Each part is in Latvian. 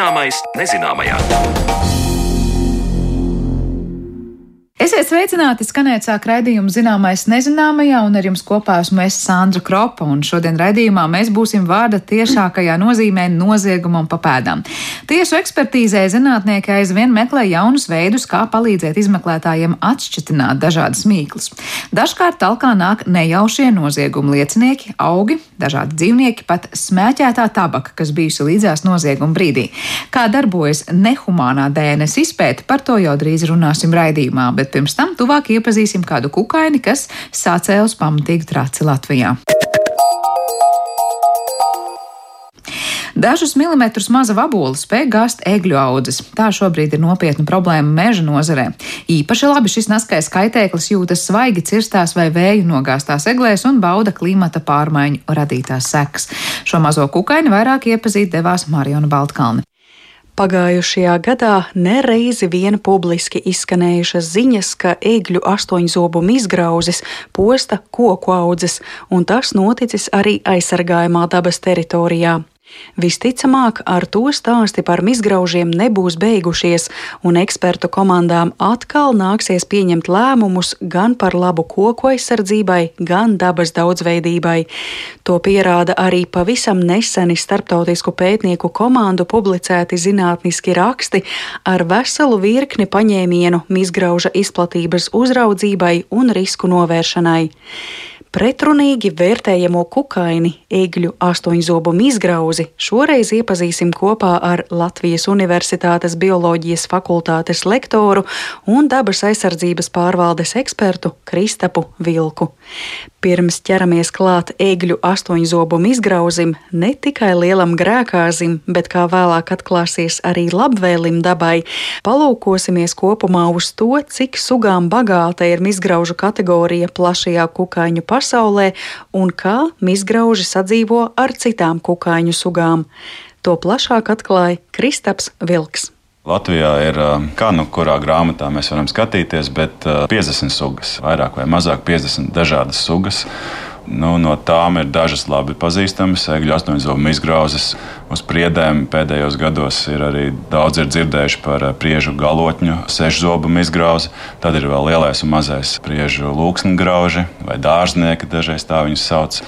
Zināmais nezināmajā. Esiet sveicināti, skanēt sāk raidījumu zināmais nezināmajā, un ar jums kopā esmu es Sandra Kropa, un šodien raidījumā mēs būsim vārda tiešākajā nozīmē noziegumam pa pēdām. Tiesu ekspertīzē zinātnieki aizvien meklē jaunus veidus, kā palīdzēt izmeklētājiem atšķitināt dažādas mīklas. Dažkārt talkā nāk nejaušie noziegumu liecinieki, augi, dažādi dzīvnieki, pat smēķētā tabaka, kas bijusi līdzās nozieguma brīdī. Kā darbojas nehumānā DNS izpēte, par to jau drīz runāsim raidījumā, bet bet pirms tam tuvāk iepazīsim kādu kukaini, kas sācēlus pamatīgu traci Latvijā. Dažus milimetrus maza vabola spēj gāzt egļu audzes. Tā šobrīd ir nopietna problēma meža nozarē. Īpaši labi šis naskais kaitēklis jūtas svaigi cirstās vai vēju nogāztās eglēs un bauda klimata pārmaiņu radītās sekas. Šo mazo kukaini vairāk iepazīt devās Mariona Baltkalni. Pagājušajā gadā nereizi vien publiski izskanējušas ziņas, ka egļu astoņzobumu izgrauzis posta koku audzes, un tas noticis arī aizsargājumā dabas teritorijā. Visticamāk, ar to stāsti par mizgraužiem nebūs beigušies, un ekspertu komandām atkal nāksies pieņemt lēmumus gan par labu koku aizsardzībai, gan dabas daudzveidībai. To pierāda arī pavisam neseni starptautisku pētnieku komandu publicēti zinātniski raksti ar veselu virkni paņēmienu mizgrauža izplatības uzraudzībai un risku novēršanai. Pretrunīgi vērtējamo kukaini, egļu astoņzobumu izgrauzi šoreiz iepazīsim kopā ar Latvijas Universitātes bioloģijas fakultātes lektoru un dabas aizsardzības pārvaldes ekspertu Kristapu Vilku. Pirms ķeramies klāt egļu astoņzobumu izgrauzim, ne tikai lielam grēkāzim, bet kā vēlāk atklāsies arī labvēlim dabai, palūkosimies kopumā uz to, cik sugām bagāta ir izgraužu kategorija plašajā kukaiņu pasaulē un kā izgrauži sadzīvo ar citām kukaiņu sugām. To plašāk atklāja Kristaps Vilks. Latvijā ir, kā nu kurā grāmatā mēs varam skatīties, bet 50 sugas, vairāk vai mazāk 50 dažādas sugas. Nu, no tām ir dažas labi pazīstamas. Egļu astoņzobu izgrauzes uz priedēm pēdējos gados ir arī daudz ir dzirdējuši par priežu galotņu, sešzobu izgrauzi. Tad ir vēl lielais un mazais priežu lūksņu grauži vai dārznieki, dažreiz tā viņus sauc.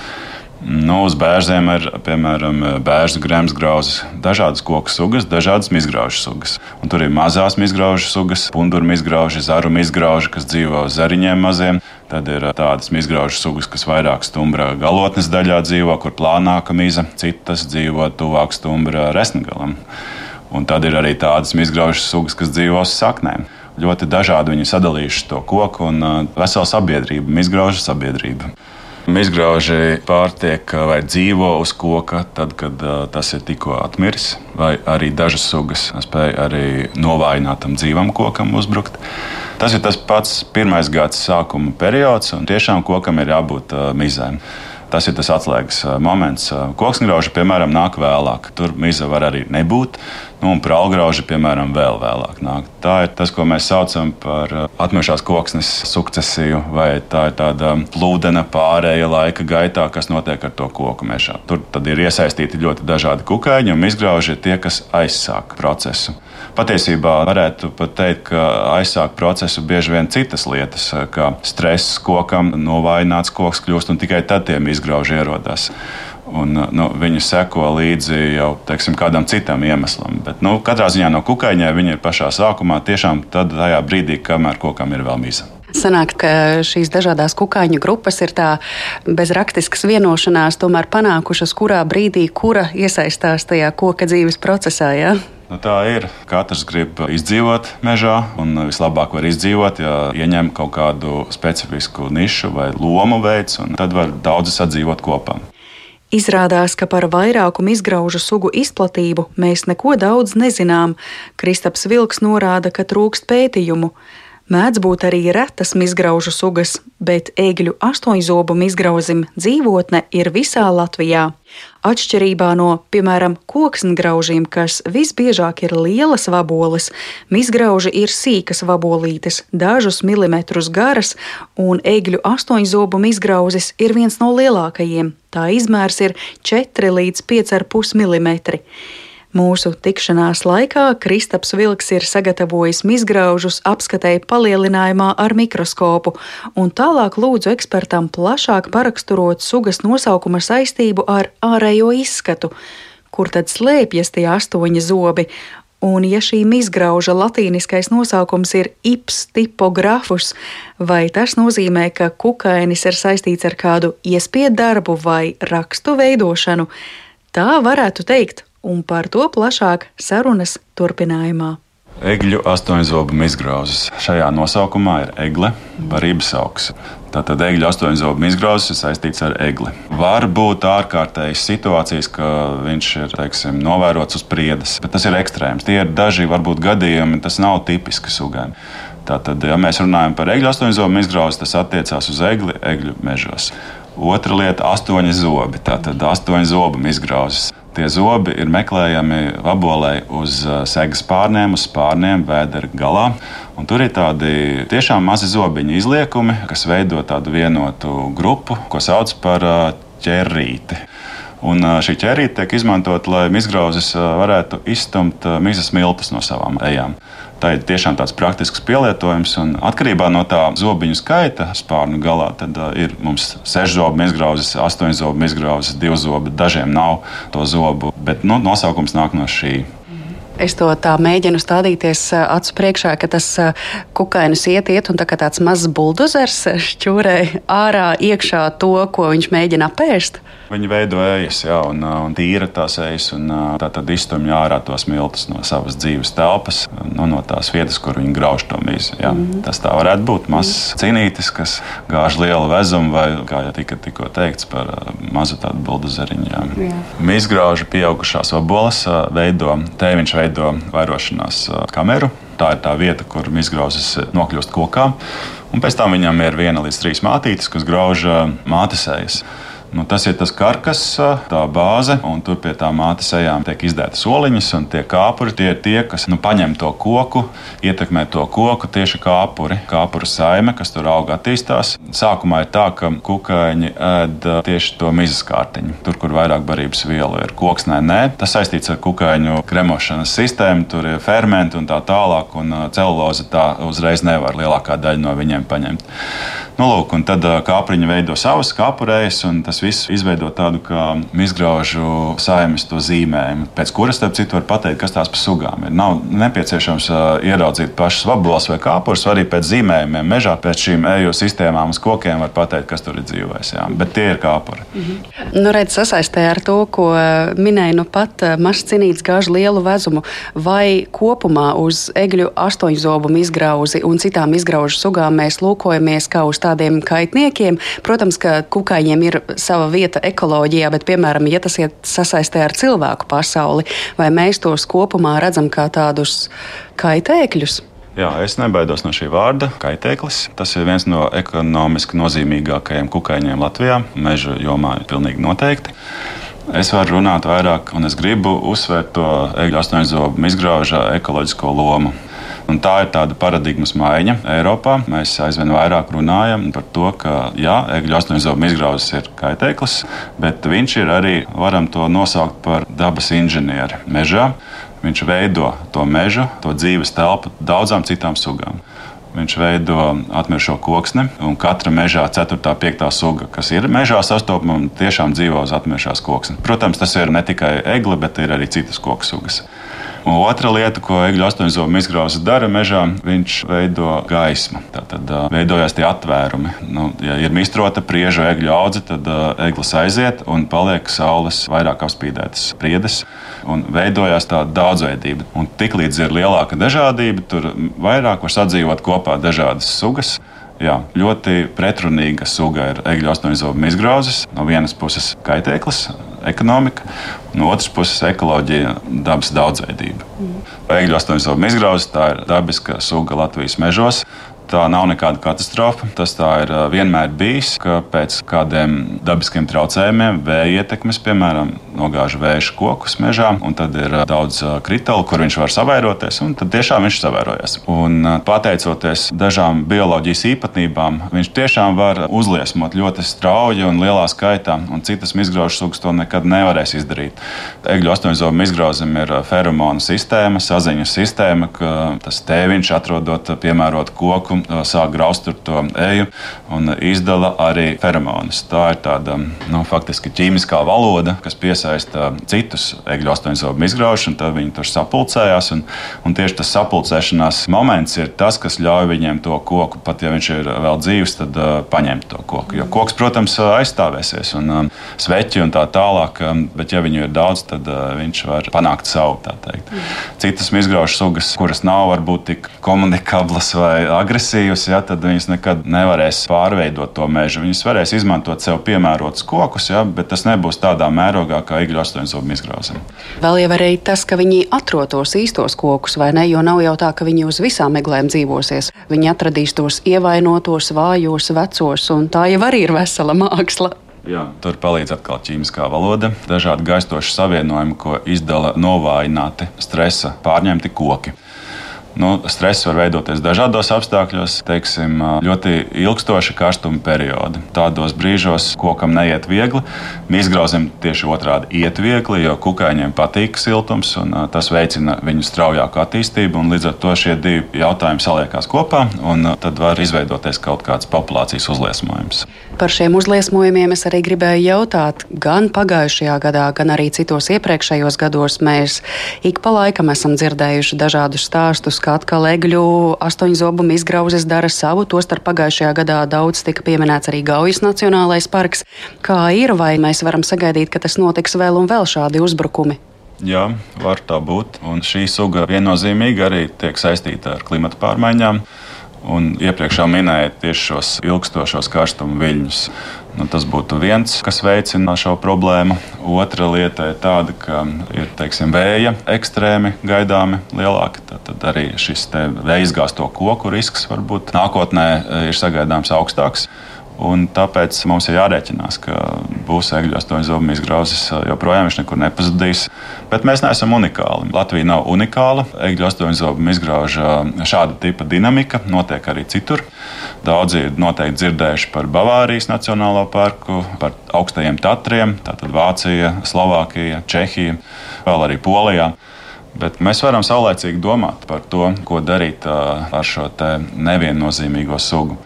Nu, uz bērziem ir piemēram bērnu grēmas grauzes, dažādas koku sugas, dažādas izgraužu sugas. Un tur ir mazās izgraužu sugas, punduru izgrauži, zaru izgrauži, kas dzīvo uz zariņiem maziem. Tad ir tādas izgraužu sugas, kas vairāk stumbra galotnes daļā dzīvo, kur plānāka miza, citas dzīvo tuvāk stumbra resnagalam. Un tad ir arī tādas izgraužu sugas, kas dzīvo uz saknēm ļoti dažādi viņi sadalījuši to koku un veselu sabiedrību, izgraužu sabiedrību. Izgrauži pārtiek vai dzīvo uz koka, tad, kad uh, tas ir tikko atmiris, vai arī dažas sugas spēj arī novājināt tam dzīvam kokam uzbrukt. Tas ir tas pats pirmais gads sākuma periods, un tiešām kokam ir jābūt uh, mizēm. Tas ir tas atslēgas moments. Koksngrauži, piemēram, nāk vēlāk. Tur miza var arī nebūt. Nu, un prālgrauži, piemēram, vēl vēlāk nāk. Tā ir tas, ko mēs saucam par atmiešās koksnes sukcesiju, vai tā ir tāda plūdena pārēja laika gaitā, kas notiek ar to koku mežā. Tur ir iesaistīti ļoti dažādi kukaiņi, un izgrauži ir tie, kas aizsāk procesu. Patiesībā varētu pat teikt, ka aizsāk procesu bieži vien citas lietas, kā stress kokam, novājināts koks kļūst, un tikai tad tiem izgrauži ierodas. Un, nu, viņi seko līdzi jau teiksim, kādam citam iemeslam. Bet, nu, katrā ziņā no kukaiņiem viņi ir pašā sākumā, tiešām tajā brīdī, kamēr kokam ir vēl mīza. Sanāk, ka šīs dažādas kukaiņu grupas ir tā bez rakstiskas vienošanās, tomēr panākušas, kurā brīdī kura iesaistās tajā koka dzīves procesā. Ja? Nu, tā ir. Katrs grib izdzīvot mežā, un vislabāk var izdzīvot, ja ieņem kaut kādu specifisku nišu vai lomu veids, un tad var daudzi sadzīvot kopā. Izrādās, ka par vairākumu izgraužu sugu izplatību mēs neko daudz nezinām. Kristaps Vilks norāda, ka trūkst pētījumu. Mēdz būt arī retas izgraužu sugas, bet egļu astoņzobu izgrauzim dzīvotne ir visā Latvijā. Atšķirībā no, piemēram, koksngraužiem, kas visbiežāk ir lielas vaboles, izgrauži ir sīkas vabolītes, dažus milimetrus garas, un egļu astoņzobu izgrauzis ir viens no lielākajiem. Tā izmērs ir 4 līdz 5,5 mm. Mūsu tikšanās laikā Kristaps Vilks ir sagatavojis mizgraužus apskatēji palielinājumā ar mikroskopu, un tālāk lūdzu ekspertam plašāk paraksturot sugas nosaukuma saistību ar ārējo izskatu. Kur tad slēpjas tie astoņi zobi? Un, ja šī mizgrauža latīniskais nosaukums ir ips tipografus, vai tas nozīmē, ka kukainis ir saistīts ar kādu iespiedu darbu vai rakstu veidošanu? Tā varētu teikt, un par to plašāk sarunas turpinājumā. Egļu astoņzobu izgrauzes. Šajā nosaukumā ir egle, barības augs. Tātad egļu astoņzobu izgrauzes ir saistīts ar egli. Var būt ārkārtējas situācijas, ka viņš ir teiksim, novērots uz priedes, bet tas ir ekstrēms. Tie ir daži varbūt gadījumi, tas nav tipiski sugaini. Tātad, ja mēs runājam par egļu astoņzobu izgrauzi, tas attiecās uz egli, egļu mežos. Otra lieta - astoņi zobi. Tātad astoņi zobu izgrauzes. Tie zobi ir meklējami vabolē uz segas pārniem, uz spārniem, vēdera galā. Un tur ir tādi tiešām mazi zobiņu izliekumi, kas veido tādu vienotu grupu, ko sauc par ķerīti. Un šī ķerīte tiek izmantota, lai izgrauzes varētu izstumt mizas miltus no savām ejām. Tā ir tiešām tāds praktisks pielietojums. Un atkarībā no tā zobiņu skaita spārnu galā, tad ir mums sešu zobu izgrauzes, astoņu zobu izgrauzes, divu zobu. Dažiem nav to zobu, bet nu, nosaukums nāk no šī. Es to tā mēģinu stādīties acu priekšā, ka tas kukainis iet, iet un tā kā tāds mazs buldozers šķūrē ārā iekšā to, ko viņš mēģina apēst. Viņi veido ejas, jā, un, un tīra tās ejas, un tā tad iztumj ārā tos miltus no savas dzīves telpas, no, no tās vietas, kur viņi grauž to mīzu. Jā. Mm. Tas tā varētu būt mazs cīnītis, kas gāž lielu vezumu, vai, kā jau tika tikko teikts, par mazu tādu buldozeriņu. Mīzgrauži pieaugušās vabolas veido, tēviņš veido vairošanās kameru. Tā ir tā vieta, kur izgrauzes nokļūst kokā. Un pēc tam viņam ir viena līdz trīs mātītes, kas grauž mātesējas. Nu, tas ir tas karkas, tā bāze, un tur pie tā mātes ejām tiek izdētas soliņas, un tie kāpuri tie ir tie, kas nu, paņem to koku, ietekmē to koku tieši kāpuri, kāpuru saime, kas tur aug attīstās. Sākumā ir tā, ka kukaiņi ēd tieši to mizas kārtiņu, tur, kur vairāk barības vielu ir. Koksnē nē, tas saistīts ar kukaiņu kremošanas sistēmu, tur ir fermenti un tā tālāk, un celuloze tā uzreiz nevar lielākā daļa no viņiem paņemt. Nu, lūk, un tad kāpriņi veido savas kāpurējas, un tas viss izveido tādu kā izgraužu saimes to zīmējumu, pēc kuras, starp citu, var pateikt, kas tās par sugām ir. Nav nepieciešams uh, ieraudzīt pašas vaboles vai kāpurus, arī pēc zīmējumiem mežā, pēc šīm eju sistēmām uz kokiem var pateikt, kas tur ir dzīvojis. Jā. Bet tie ir kāpuri. -hmm. nu, redz, sasaistē ar to, ko minēja nu pat mazs cinīts gāž lielu vezumu, vai kopumā uz egļu astoņzobumu izgrauzi un citām izgraužu sugām mēs lūkojamies kā uz tādiem kaitniekiem. Protams, ka kukaiņiem ir sava vieta ekoloģijā, bet, piemēram, ja tas iet sasaistē ar cilvēku pasauli, vai mēs tos kopumā redzam kā tādus kaitēkļus? Jā, es nebaidos no šī vārda - kaitēklis. Tas ir viens no ekonomiski nozīmīgākajiem kukaiņiem Latvijā. Meža jomā pilnīgi noteikti. Es varu runāt vairāk, un es gribu uzsvērt to eļļu astoņzobu izgraužā ekoloģisko lomu. Un tā ir tāda paradigmas maiņa Eiropā. Mēs aizvien vairāk runājam par to, ka jā, egļu astoņzobu izgrauzes ir kaitēklis, bet viņš ir arī, varam to nosaukt par dabas inženieri mežā. Viņš veido to mežu, to dzīves telpu daudzām citām sugām. Viņš veido atmiršo koksni, un katra mežā 4. un 5. suga, kas ir mežā sastopama, tiešām dzīvo uz atmiršās koksnes. Protams, tas ir ne tikai egle, bet ir arī citas koku sugas. Otra lieta, ko egļu astoņzobu izgrauzes dara mežā, viņš veido gaismu. Tad veidojās tie atvērumi. Nu, ja ir mistrota priežu egļu audze, tad eglis aiziet un paliek saules vairāk apspīdētas priedes. Un veidojās tāda daudzveidība. Un tiklīdz ir lielāka dažādība, tur vairāk var sadzīvot kopā dažādas sugas. Jā, ļoti pretrunīga suga ir egļu astoņzobu izgrauzes. No vienas puses kaitēklis, ekonomika, no otras puses ekoloģija, dabas daudzveidība. Mm. Egļu astoņzobu izgrauzes tā ir dabiska suga Latvijas mežos. Tā nav nekāda katastrofa. Tas tā ir vienmēr bijis, ka pēc kādiem dabiskiem traucējumiem, vēja ietekmes, piemēram, nogāž vējš kokus mežā, un tad ir daudz kritalu, kur viņš var savairoties, un tad tiešām viņš savairojas. Un pateicoties dažām bioloģijas īpatnībām, viņš tiešām var uzliesmot ļoti strauji un lielā skaitā, un citas izgraužu sugas to nekad nevarēs izdarīt. Egļu astoņzobu izgrauzim ir feromonu sistēma, saziņas sistēma, ka tas tēviņš atrodot piemērotu koku sāk graust to eju un izdala arī feromonus. Tā ir tāda nu, faktiski ķīmiskā valoda, kas piesaista citus egļu astoņzobu izgraužus, un tad viņi tur sapulcējās. Un, un tieši tas sapulcēšanās moments ir tas, kas ļauj viņiem to koku, pat ja viņš ir vēl dzīves, tad uh, paņemt to koku. Jo koks, protams, aizstāvēsies un um, sveķi un tā tālāk, um, bet ja viņu ir daudz, tad uh, viņš var panākt savu. Citas izgraužu sugas, kuras nav varbūt tik komunikablas vai agresīvas, ja, tad viņas nekad nevarēs pārveidot to mežu. Viņas varēs izmantot sev piemērotus kokus, ja, bet tas nebūs tādā mērogā kā igļu astoņzobu izgrauzam. Vēl jau arī tas, ka viņi atrod tos īstos kokus, vai ne? Jo nav jau tā, ka viņi uz visām meglēm dzīvosies. Viņi atradīs tos ievainotos, vājos, vecos, un tā jau arī ir vesela māksla. Jā. Tur palīdz atkal ķīmiskā valoda, dažādi gaistoši savienojumi, ko izdala novājināti stresa pārņemti koki. Nu, stress var veidoties dažādos apstākļos, teiksim, ļoti ilgstoši karstuma periodi. Tādos brīžos kokam neiet viegli. Izgrauzim tieši otrādi iet viegli, jo kukaiņiem patīk siltums, un tas veicina viņu straujāku attīstību. Līdz ar to šie divi jautājumi saliekās kopā, un tad var izveidoties kaut kāds populācijas uzliesmojums. Par šiem uzliesmojumiem es arī gribēju jautāt. Gan pagājušajā gadā, gan arī citos iepriekšējos gados mēs ik pa laikam esam dzirdējuši dažādus stāstus ka atkal egļu astoņzobumu izgrauzes dara savu. Tostarp pagājušajā gadā daudz tika pieminēts arī Gaujas Nacionālais parks. Kā ir, vai mēs varam sagaidīt, ka tas notiks vēl un vēl šādi uzbrukumi? Jā, var tā būt. Un šī suga viennozīmīgi arī tiek saistīta ar klimata pārmaiņām. Un iepriekš jau minēju tieši šos ilgstošos karstuma viļņus. Nu, tas būtu viens, kas veicina šo problēmu. Otra lieta ir tāda, ka ir teiksim, vēja ekstrēmi gaidāmi lielāki. Tad, arī šis vēja izgāzto koku risks varbūt nākotnē e, ir sagaidāms augstāks. Un tāpēc mums ir jārēķinās, ka būs egļu astoņu zobu izgrauzis, joprojām viņš nekur nepazudīs. Bet mēs neesam unikāli. Latvija nav unikāla. Egļu astoņu zobu izgrauža šāda tipa dinamika notiek arī citur. Daudzi ir noteikti dzirdējuši par Bavārijas Nacionālo parku, par augstajiem tatriem, tātad Vācija, Slovākija, Čehija, vēl arī Polijā. Bet mēs varam saulēcīgi domāt par to, ko darīt ar šo neviennozīmīgo sugu.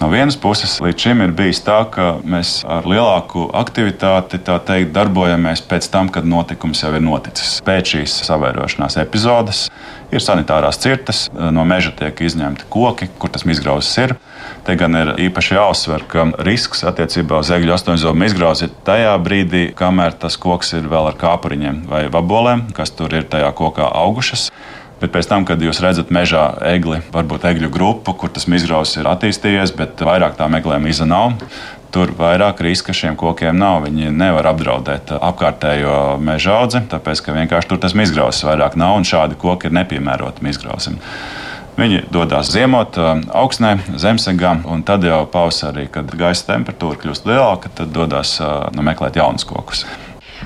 No vienas puses, līdz šim ir bijis tā, ka mēs ar lielāku aktivitāti teikt, darbojamies pēc tam, kad notikums jau ir noticis. Pēc šīs savairošanās epizodes ir sanitārās cirtas, no meža tiek izņemti koki, kur tas izgrauzis ir. Te gan ir īpaši jāuzsver, ka risks attiecībā uz egļu astoņzobu izgrauzi ir tajā brīdī, kamēr tas koks ir vēl ar kāpuriņiem vai vabolēm, kas tur ir tajā kokā augušas. Bet pēc tam, kad jūs redzat mežā egli, varbūt egļu grupu, kur tas izraus ir attīstījies, bet vairāk tā meklējuma iza nav, tur vairāk riska šiem kokiem nav. Viņi nevar apdraudēt apkārtējo meža audzi, tāpēc ka vienkārši tur tas izgrausis vairāk nav un šādi koki ir nepiemēroti izgrausim. Viņi dodas ziemot augstnē, zemesegā, un tad jau pavasarī, kad gaisa temperatūra kļūst lielāka, tad dodas nu, meklēt jaunus kokus.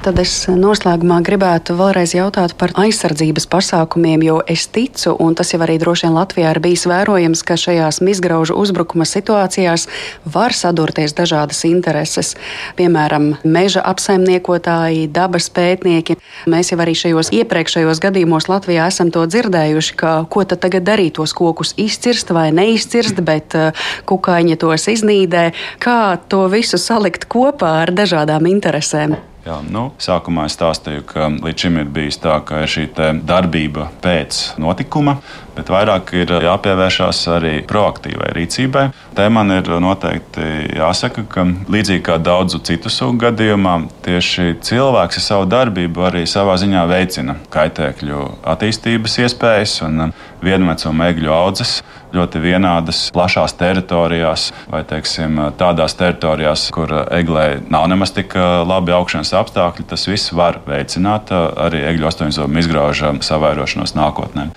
Tad es noslēgumā gribētu vēlreiz jautāt par aizsardzības pasākumiem, jo es ticu, un tas jau arī droši vien Latvijā ir bijis vērojams, ka šajās izgraužu uzbrukuma situācijās var sadurties dažādas intereses. Piemēram, meža apsaimniekotāji, dabas pētnieki. Mēs jau arī šajos iepriekšējos gadījumos Latvijā esam to dzirdējuši, ka ko tad tagad darīt, tos kokus izcirst vai neizcirst, bet uh, kukaiņi tos iznīdē. Kā to visu salikt kopā ar dažādām interesēm? Jā, nu, sākumā es stāstīju, ka līdz šim ir bijis tā, ka ir šī darbība pēc notikuma, bet vairāk ir jāpievēršās arī proaktīvai rīcībai. Te man ir noteikti jāsaka, ka līdzīgi kā daudzu citu sugu gadījumā, tieši cilvēks ar savu darbību arī savā ziņā veicina kaitēkļu attīstības iespējas un vienvecuma egļu audzes ļoti vienādas, plašās teritorijās, vai teiksim, tādās teritorijās, kur eglē nav nemaz tik labi augšanas apstākļi. Tas viss var veicināt arī egļu astoņzobu izgraužu savairošanos nākotnē.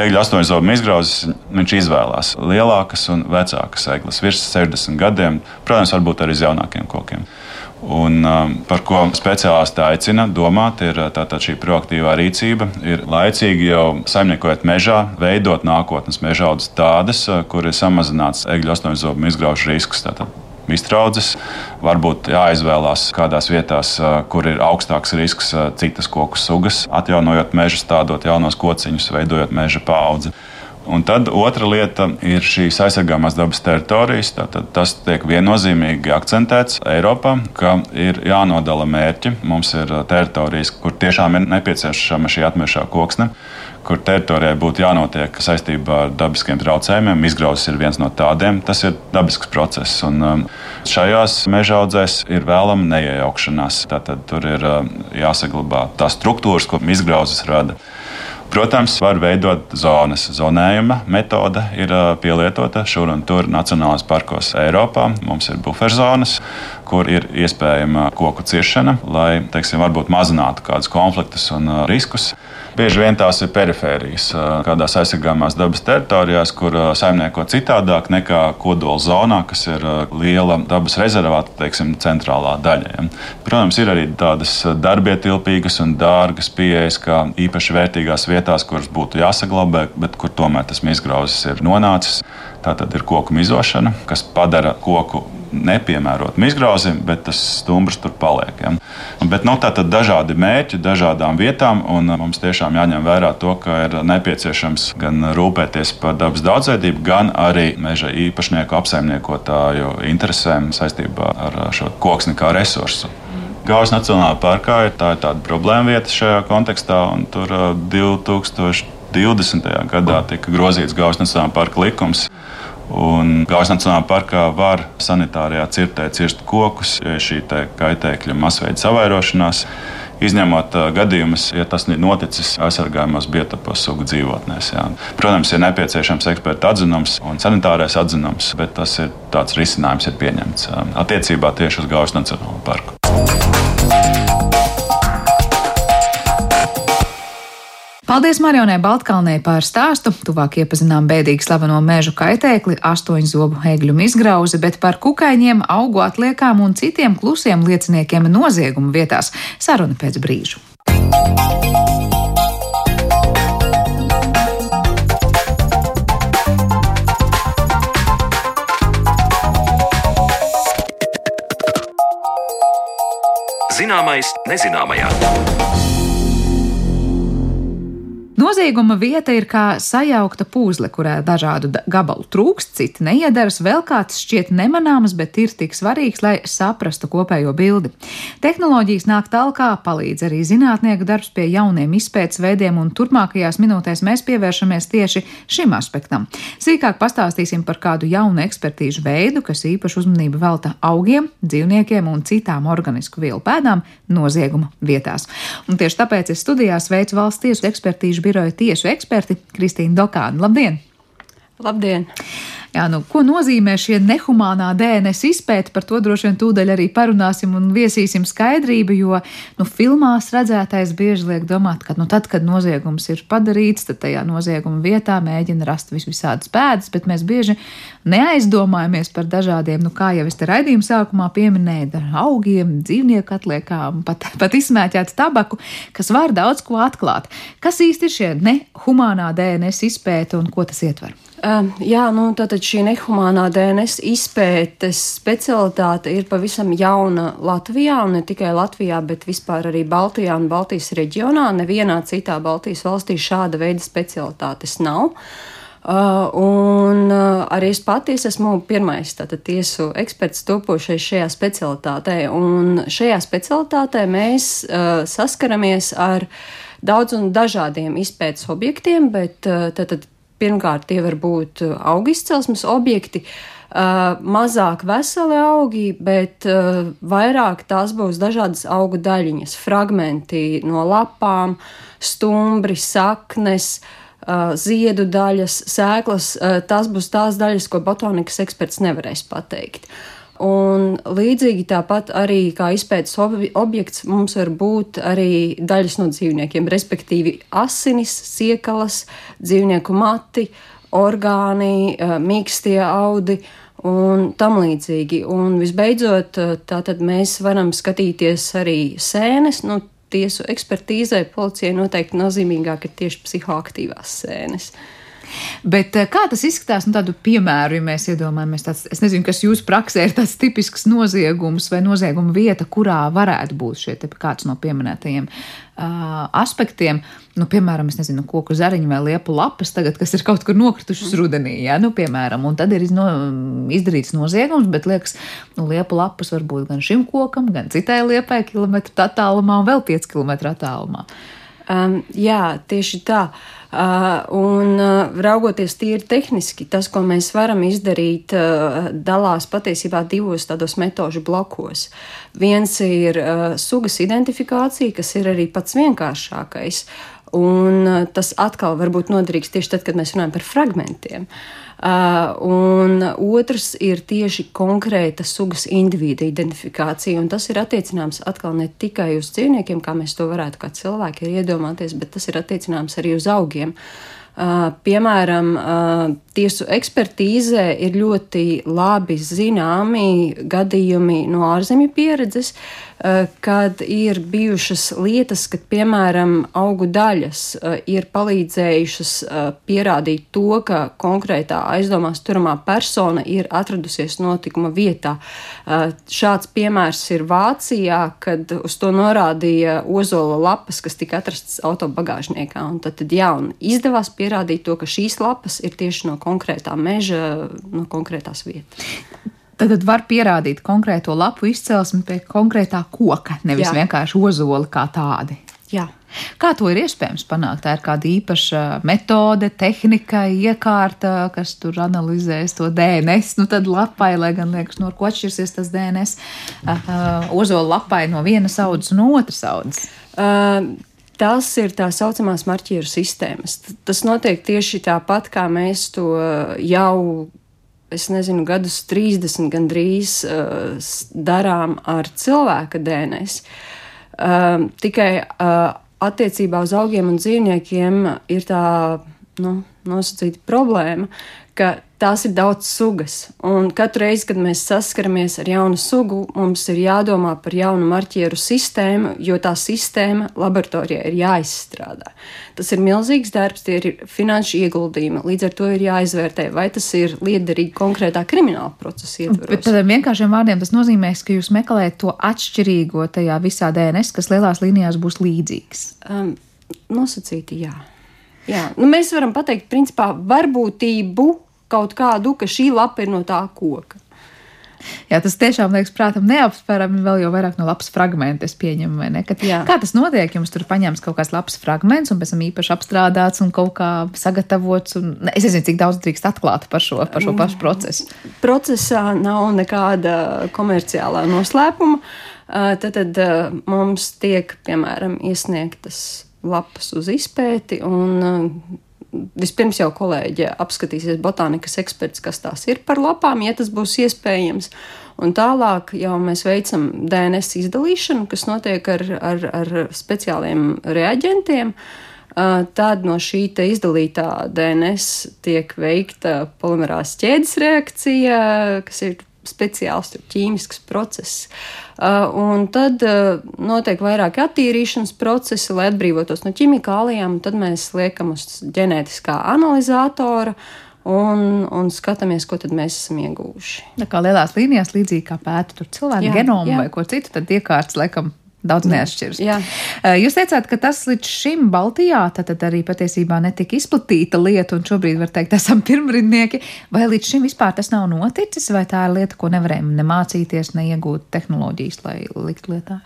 Egļu astoņzobu izgrauzis viņš izvēlās lielākas un vecākas eglis, virs 60 gadiem, protams, varbūt arī uz jaunākiem kokiem. Un, um, par ko speciālisti aicina domāt, ir tātad šī proaktīvā rīcība. Ir laicīgi jau saimniekojot mežā, veidot nākotnes meža audzes tādas, kur ir samazināts egļu astoņzobu izgraužu risks. Tātad iztraudzes. Varbūt jāizvēlās kādās vietās, kur ir augstāks risks citas koku sugas, atjaunojot mežus, stādot jaunos kociņus, veidojot meža paudzi. Un tad otra lieta ir šīs aizsargāmās dabas teritorijas. Tātad tas tiek viennozīmīgi akcentēts Eiropā, ka ir jānodala mērķi. Mums ir teritorijas, kur tiešām ir nepieciešama šī atmešā koksne kur teritorijai būtu jānotiek saistībā ar dabiskiem traucējumiem. Izgrauzes ir viens no tādiem. Tas ir dabisks process. Un, šajās meža audzēs ir vēlama neiejaukšanās. Tātad tur ir jāsaglabā tās struktūras, ko izgrauzes rada. Protams, var veidot zonas. Zonējuma metode ir pielietota šur un tur Nacionālajos parkos Eiropā. Mums ir buferzonas, kur ir iespējama koku ciršana, lai teiksim, mazinātu kādus konfliktus un riskus. Bieži vien tās ir perifērijas, kādās aizsargājumās dabas teritorijās, kur saimnieko citādāk nekā kodola zonā, kas ir liela dabas rezervāta, teiksim, centrālā daļa. Ja. Protams, ir arī tādas darbietilpīgas un dārgas pieejas, kā īpaši vērtīgās vietās, kuras būtu jāsaglabā, bet kur tomēr tas izgrauzis ir nonācis. Tā tad ir koku mizošana, kas padara koku nepiemērotam izgrauzim, bet tas stumbrs tur paliek. Ja. Bet nu, tā tad dažādi mērķi dažādām vietām, un mums tiešām jāņem vērā to, ka ir nepieciešams gan rūpēties par dabas daudzveidību, gan arī meža īpašnieku apsaimniekotāju interesēm saistībā ar šo koksni kā resursu. Gaujas Nacionālajā parkā ir tā ir tāda problēma vieta šajā kontekstā, un tur 2020. gadā tika grozīts Gaujas Nacionālajā parka likums Un Gaujas Nacionālajā parkā var sanitārijā cirtē cirst kokus, ja ir šī kaitēkļa masveida savairošanās. Izņemot uh, gadījumus, ja tas ir noticis aizsargājumos biotopos sugu dzīvotnēs. Jā. Protams, ir nepieciešams eksperta atzinums un sanitārais atzinums, bet tas ir tāds risinājums, ir pieņemts uh, attiecībā tieši uz Gaujas Nacionālo parku. Paldies Marionai Baltkalnē par stāstu. Tuvāk iepazinām bēdīgi slaveno mežu kaitēkli, astoņu zobu egļu izgrauzi, bet par kukaiņiem, augu atliekām un citiem klusiem lieciniekiem noziegumu vietās saruna pēc brīža. Zināmais nezināmajā. Nozieguma vieta ir kā sajaukta puzle, kurā dažādu gabalu trūkst, citi neiedaras, vēl kāds šķiet nemanāms, bet ir tik svarīgs, lai saprastu kopējo bildi. Tehnoloģijas nāk tālāk, palīdz arī zinātnieku darbs pie jauniem izpētes veidiem, un turpmākajās minūtēs mēs pievēršamies tieši šim aspektam. Sīkāk pastāstīsim par kādu jaunu ekspertīžu veidu, kas īpašu uzmanību velta augiem, dzīvniekiem un citām organisku vielu pēdām nozieguma vietās. Un tieši tāpēc es studijā sveicu valsts tiesu ekspertīžu biroja tiesu eksperti Kristīnu Dokānu. Labdien! Labdien! Jā, nu, ko nozīmē šie nehumānā DNS izpēta? Par to droši vien tūdaļ arī parunāsim un viesīsim skaidrību, jo nu, filmās redzētais bieži liek domāt, ka nu, tad, kad noziegums ir padarīts, tad tajā nozieguma vietā mēģina rast vis visādas pēdas, bet mēs bieži neaizdomājamies par dažādiem, nu, kā jau es te raidījuma sākumā pieminēju, augiem, dzīvnieku atliekām, pat, pat izsmēķētu tabaku, kas var daudz ko atklāt. Kas īsti ir šie nehumānā DNS izpēta un ko tas ietver? Jā, nu, tātad šī nehumānā DNS izpētes specialitāte ir pavisam jauna Latvijā, un ne tikai Latvijā, bet vispār arī Baltijā un Baltijas reģionā. Nevienā citā Baltijas valstī šāda veida specialitātes nav. Uh, un uh, arī es pati esmu pirmais tātad, tiesu eksperts topošais šajā specialitātē. Un šajā specialitātē mēs uh, saskaramies ar daudz un dažādiem izpētes objektiem, bet uh, tātad Pirmkārt, tie var būt uh, augu izcelsmes objekti, uh, mazāk veseli augi, bet uh, vairāk tās būs dažādas augu daļiņas, fragmenti no lapām, stumbri, saknes. Uh, ziedu daļas, sēklas, uh, tās būs tās daļas, ko botanikas eksperts nevarēs pateikt. Un līdzīgi tāpat arī kā izpētes objekts mums var būt arī daļas no dzīvniekiem, respektīvi asinis, siekalas, dzīvnieku mati, orgāni, mīkstie audi un tam līdzīgi. Un visbeidzot, tātad mēs varam skatīties arī sēnes. Nu, tiesu ekspertīzē policijai noteikti nozīmīgāk ir tieši psihoaktīvās sēnes. Bet eh, kā tas izskatās, nu, tādu piemēru, ja mēs iedomājamies, tāds, es nezinu, kas jūsu praksē ir tāds tipisks noziegums vai nozieguma vieta, kurā varētu būt šie kāds no pieminētajiem uh, aspektiem. Nu, piemēram, es nezinu, koku zariņu vai liepu lapas, tagad, kas ir kaut kur nokritušas rudenī, ja, nu, piemēram, un tad ir no, izdarīts noziegums, bet liekas, nu, liepu lapas var būt gan šim kokam, gan citai liepai kilometru attālumā un vēl 5 km attālumā. Um, jā, tieši tā. Uh, un uh, raugoties tīri tehniski, tas, ko mēs varam izdarīt, uh, dalās patiesībā divos tādos metožu blokos. Viens ir sugas identifikācija, kas ir arī pats vienkāršākais. Un tas atkal var būt noderīgs tieši tad, kad mēs runājam par fragmentiem. Uh, Uh, un otrs ir tieši konkrēta sugas individu identifikācija. Un tas ir attiecināms atkal ne tikai uz dzīvniekiem, kā mēs to varētu kā cilvēki iedomāties, bet tas ir attiecināms arī uz augiem. Uh, piemēram, uh, tiesu ekspertīzē ir ļoti labi zināmi gadījumi no ārzemju pieredzes, eh, kad ir bijušas lietas, kad, piemēram, augu daļas eh, ir palīdzējušas eh, pierādīt to, ka konkrētā aizdomās turamā persona ir atradusies notikuma vietā. Šāds piemērs ir Vācijā, kad uz to norādīja ozola lapas, kas tika atrastas autobagāžniekā. Un tad, tad jā, un izdevās pierādīt to, ka šīs lapas ir tieši no konkrētā meža, no konkrētās vietas. Tad var pierādīt konkrēto lapu izcelsmi pie konkrētā koka, nevis Jā. vienkārši ozoli kā tādi. Jā. Kā to ir iespējams panākt? Tā ir kāda īpaša metode, tehnika, iekārta, kas tur analizēs to DNS. Nu, tad lapai, lai gan liekas, no ko atšķirsies tas DNS, uh, ozola lapai no vienas audzes un otras audzes. Uh, Tas ir tā saucamās marķieru sistēmas. Tas notiek tieši tāpat, kā mēs to jau, es nezinu, gadus 30 gandrīz uh, darām ar cilvēka DNS. Uh, tikai uh, attiecībā uz augiem un dzīvniekiem ir tā nu, nosacīta problēma, ka tās ir daudz sugas. Un katru reizi, kad mēs saskaramies ar jaunu sugu, mums ir jādomā par jaunu marķieru sistēmu, jo tā sistēma laboratorijā ir jāizstrādā. Tas ir milzīgs darbs, tie ir finanšu ieguldījumi. Līdz ar to ir jāizvērtē, vai tas ir liederīgi konkrētā krimināla procesa ietvaros. Bet tādiem vienkāršiem vārdiem tas nozīmē, ka jūs meklējat to atšķirīgo tajā visā DNS, kas lielās līnijās būs līdzīgs. Um, nosacīti, jā. Jā, nu mēs varam pateikt, principā, varbūtību kaut kādu, ka šī lapa ir no tā koka. Jā, tas tiešām liekas, prātam, neaptverami vēl jau vairāk no lapas fragmenta. Es pieņemu, vai ne? Kad, kā tas notiek? Jums tur paņems kaut kāds labs fragments, un pēc tam īpaši apstrādāts un kaut kā sagatavots. Un, ne, es nezinu, cik daudz drīkst atklāt par šo, par šo pašu procesu. Procesā nav nekāda komerciālā noslēpuma. Tad, tad mums tiek, piemēram, iesniegtas lapas uz izpēti. Un, vispirms jau kolēģi apskatīsies botānikas eksperts, kas tās ir par lapām, ja tas būs iespējams. Un tālāk jau mēs veicam DNS izdalīšanu, kas notiek ar, ar, ar speciāliem reaģentiem. Tad no šī izdalītā DNS tiek veikta polimerās ķēdes reakcija, kas ir speciāls ķīmisks process. Uh, un tad uh, notiek vairāki attīrīšanas procesi, lai atbrīvotos no ķimikālijām. Tad mēs liekam uz ģenētiskā analizatora un, un skatāmies, ko mēs esam ieguvuši. Tā kā lielās līnijās, līdzīgi kā pēta cilvēku genomu vai ko citu, tad iekārts laikam Daudz neatšķiras. Jā. Jūs teicāt, ka tas līdz šim Baltijā tad arī patiesībā netika izplatīta lieta, un šobrīd var teikt, esam pirmrindnieki. Vai līdz šim vispār tas nav noticis, vai tā ir lieta, ko nevarējām ne mācīties, ne iegūt tehnoloģijas, lai likt lietā?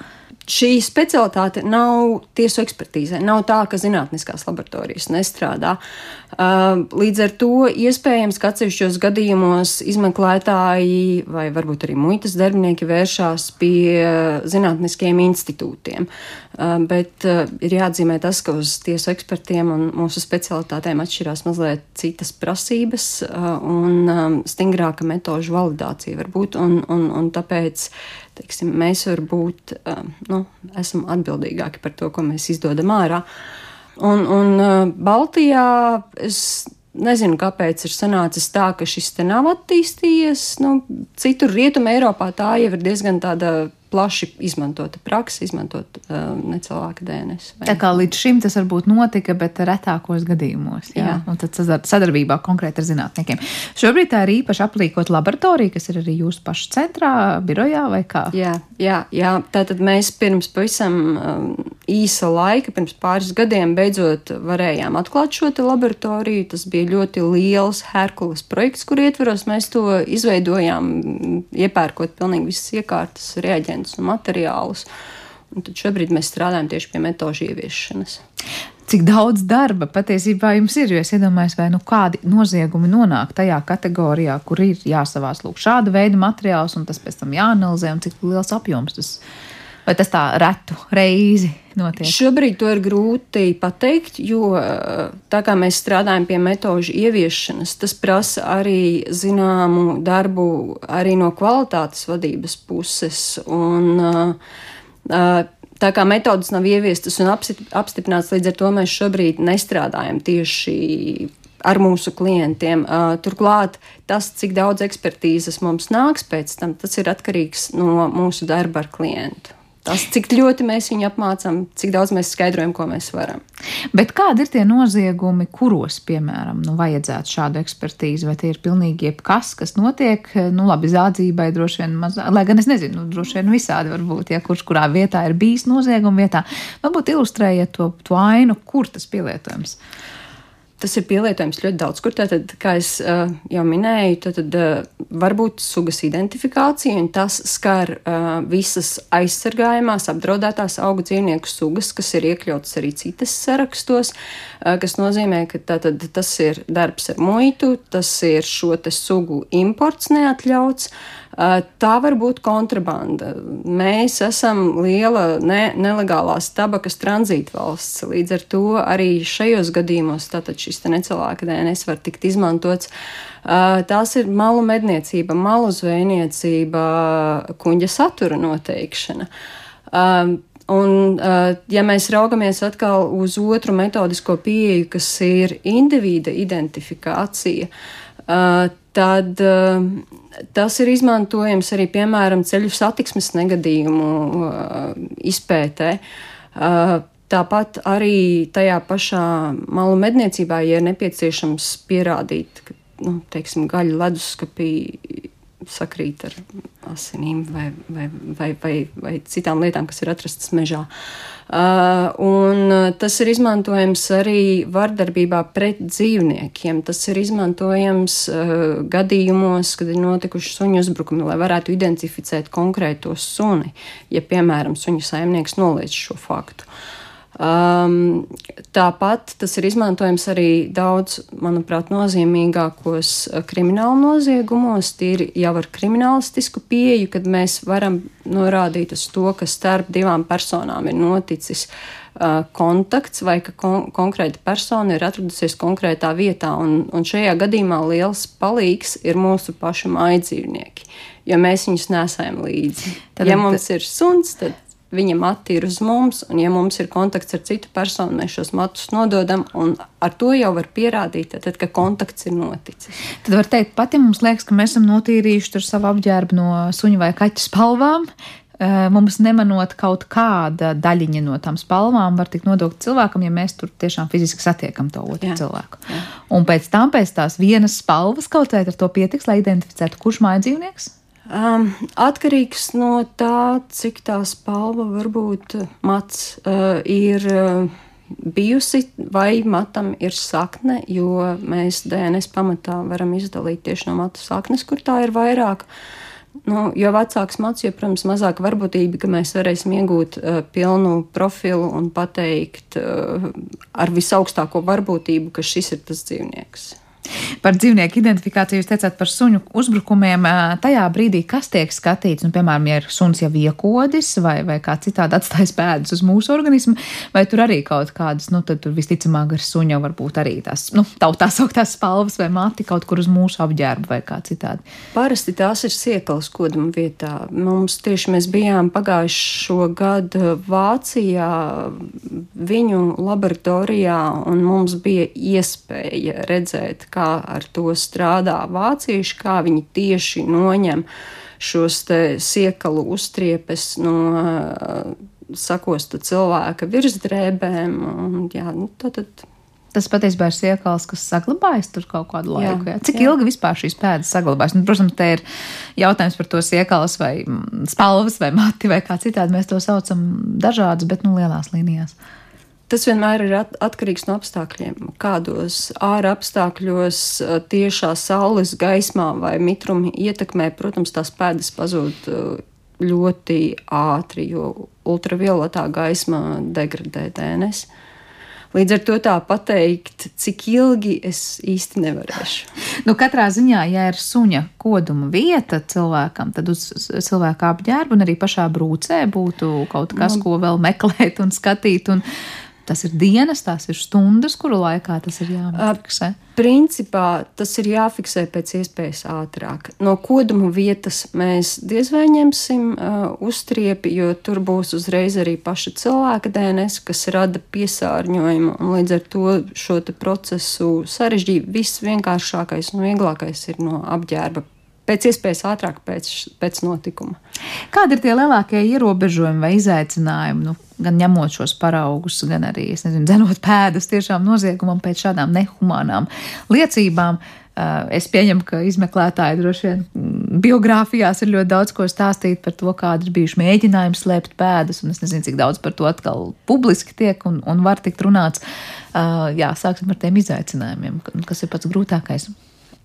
Šī specialitāte nav tiesu ekspertīzē. Nav tā, ka zinātniskās laboratorijas nestrādā. Uh, līdz ar to iespējams, ka atsevišķos gadījumos izmeklētāji vai varbūt arī muitas darbinieki vēršās pie zinātniskiem institūtiem. Bet ir jāatzīmē tas, ka uz tiesu ekspertiem un mūsu specialitātēm atšķirās mazliet citas prasības un stingrāka metožu validācija var būt. Un, un, un tāpēc teiksim, mēs varbūt nu, esam atbildīgāki par to, ko mēs izdodam ārā. Un, un Baltijā es Nezinu, kāpēc ir sanācis tā, ka šis te nav attīstījies. Nu, citur rietumē Eiropā tā jau ir diezgan tāda plaši izmantota praksa, izmantot uh, necilvēka DNS. Vai? Tā kā līdz šim tas varbūt notika, bet retākos gadījumos. Jā, jā. un tad sadarbībā konkrēti ar zinātniekiem. Šobrīd tā ir īpaši aplīkot laboratorija, kas ir arī jūsu pašu centrā, birojā vai kā? Jā, jā, jā. tātad mēs pirms pavisam um, īsa laika, pirms pāris gadiem, beidzot varējām atklāt šo laboratoriju. Tas bija ļoti liels Herkules projekts, kur ietveros mēs to izveidojām, iepērkot pilnīgi visas iekārtas, reaģentus un materiālus. Un tad šobrīd mēs strādājam tieši pie metožu ieviešanas. Cik daudz darba patiesībā jums ir? Jo es iedomājos, vai nu kādi noziegumi nonāk tajā kategorijā, kur ir jāsavās lūk šāda veida materiāls, un tas pēc tam jāanalizē, un cik liels apjoms tas ir Vai tas tā retu reizi notiek? Šobrīd to ir grūti pateikt, jo tā kā mēs strādājam pie metožu ieviešanas, tas prasa arī zināmu darbu arī no kvalitātes vadības puses. Un, Tā kā metodas nav ieviestas un apstiprināts, līdz ar to mēs šobrīd nestrādājam tieši ar mūsu klientiem. Turklāt tas, cik daudz ekspertīzes mums nāks pēc tam, tas ir atkarīgs no mūsu darba ar klientu. Tas, cik ļoti mēs viņu apmācām, cik daudz mēs skaidrojam, ko mēs varam. Bet kādi ir tie noziegumi, kuros, piemēram, nu, vajadzētu šādu ekspertīzi, vai tie ir pilnīgi jebkas, kas notiek, nu, labi, zādzībai droši vien mazāk, lai gan es nezinu, nu, droši vien visādi var būt, ja kurš kurā vietā ir bijis nozieguma vietā. Varbūt ilustrējiet to, to ainu, kur tas pielietojams. Tas ir pielietojams ļoti daudz, kur tātad, kā es uh, jau minēju, tad, tad uh, var būt sugas identifikācija, un tas skar uh, visas aizsargājumās, apdraudētās augu dzīvnieku sugas, kas ir iekļautas arī citas sarakstos, uh, kas nozīmē, ka tātad, tas ir darbs ar muitu, tas ir šo te sugu imports neatļauts. Uh, Tā var būt kontrabanda. Mēs esam liela ne, nelegālās tabakas tranzīta valsts. Līdz ar to arī šajos gadījumos šis necilvēka DNS var tikt izmantots. Tās ir malu medniecība, malu zvejniecība, kuģa satura noteikšana. Un, ja mēs raugamies atkal uz otru metodisko pieeju, kas ir individa identifikācija, tad tas ir izmantojams arī, piemēram, ceļu satiksmes negadījumu izpētē. Tāpat arī tajā pašā malu medniecībā, ja ir nepieciešams pierādīt, ka, nu, teiksim, gaļa leduskapī sakrīt ar asinīm vai, vai, vai, vai, vai citām lietām, kas ir atrastas mežā. Uh, un tas ir izmantojams arī vardarbībā pret dzīvniekiem. Tas ir izmantojams uh, gadījumos, kad ir notikuši suņu uzbrukumi, lai varētu identificēt konkrēto suni, ja, piemēram, suņu saimnieks noliedz šo faktu. Uh, Um, tāpat tas ir izmantojams arī daudz, manuprāt, nozīmīgākos uh, krimināla noziegumos, tīri jau ar kriminālistisku pieeju, kad mēs varam norādīt uz to, ka starp divām personām ir noticis uh, kontakts vai ka kon konkrēta persona ir atradusies konkrētā vietā. Un, un šajā gadījumā liels palīgs ir mūsu pašu mājdzīvnieki, jo mēs viņus nesējam līdzi. Tad, ja mums ir suns, tad viņa mati ir uz mums, un ja mums ir kontakts ar citu personu, mēs šos matus nododam, un ar to jau var pierādīt, tad, ka kontakts ir noticis. Tad var teikt, pat ja mums liekas, ka mēs esam notīrījuši savu apģērbu no suņa vai kaķa spalvām, eh, mums nemanot kaut kāda daļiņa no tām spalvām var tikt nodota cilvēkam, ja mēs tur tiešām fiziski satiekam to otru jā, cilvēku. Jā. Un pēc tam, pēc tās vienas spalvas, kaut vai ar to pietiks, lai identificētu, kurš māja dzīvnieks? Um, atkarīgs no tā, cik tā spalva varbūt mats uh, ir. Uh, bijusi, vai matam ir sakne, jo mēs DNS pamatā varam izdalīt tieši no matu saknes, kur tā ir vairāk. Nu, jo vecāks mats, jo, protams, mazāk varbūtība, ka mēs varēsim iegūt uh, pilnu profilu un pateikt uh, ar visaugstāko varbūtību, ka šis ir tas dzīvnieks. Par dzīvnieku identifikāciju, jūs teicāt par suņu uzbrukumiem. Tajā brīdī, kas tiek skatīts, nu, piemēram, ja ir suns jau iekodis vai, vai kā citādi atstājis pēdas uz mūsu organismu, vai tur arī kaut kādas, nu, tad tur visticamāk ar suņu varbūt arī tās, nu, tā sauktās spalvas vai mati kaut kur uz mūsu apģērbu vai kā citādi. Parasti tās ir sieklas koduma vietā. Mums tieši mēs bijām pagājušo gadu Vācijā viņu laboratorijā, un mums bija iespēja redzēt, kā ar to strādā vācieši, kā viņi tieši noņem šos siekalu uztriepes no sakosta cilvēka virsdrēbēm. Un, jā, nu, tad, tad Tas patiesībā ir siekals, kas saglabājas tur kaut kādu laiku. Jā, jā. Cik jā. ilgi vispār šīs pēdas saglabājas? Nu, protams, te ir jautājums par to siekalas vai mm, spalvas vai mati vai kā citādi. Mēs to saucam dažādas, bet nu lielās līnijās. Tas vienmēr ir atkarīgs no apstākļiem. Kādos ārā apstākļos, tiešā saules gaismā vai mitruma ietekmē, protams, tās pēdas pazūd ļoti ātri, jo ultravioletā gaisma degradē DNS. Līdz ar to tā pateikt, cik ilgi es īsti nevarēšu. Nu, katrā ziņā, ja ir suņa koduma vieta cilvēkam, tad uz cilvēka apģērba un arī pašā brūcē būtu kaut kas, nu, ko vēl meklēt un skatīt. Un Tas ir dienas, tās ir stundas, kuru laikā tas ir jāfiksē. Principā tas ir jāfiksē pēc iespējas ātrāk. No koduma vietas mēs diez vai ņemsim uh, uztriepi, jo tur būs uzreiz arī paša cilvēka DNS, kas rada piesārņojumu. Līdz ar to šo procesu sarežģīja. Viss vienkāršākais un vieglākais ir no apģērba pēc iespējas ātrāk pēc, pēc notikuma. Kādi ir tie lielākie ierobežojumi vai izaicinājumi, nu, gan ņemot šos paraugus, gan arī, nezinu, dzenot pēdas tiešām noziegumam pēc šādām nehumānām liecībām? Uh, es pieņemu, ka izmeklētāji droši vien mm, biogrāfijās ir ļoti daudz ko stāstīt par to, kāda ir bijuši mēģinājumi slēpt pēdas, un es nezinu, cik daudz par to atkal publiski tiek un, un var tikt runāts. Uh, jā, sāksim ar tiem izaicinājumiem, kas ir pats grūtākais.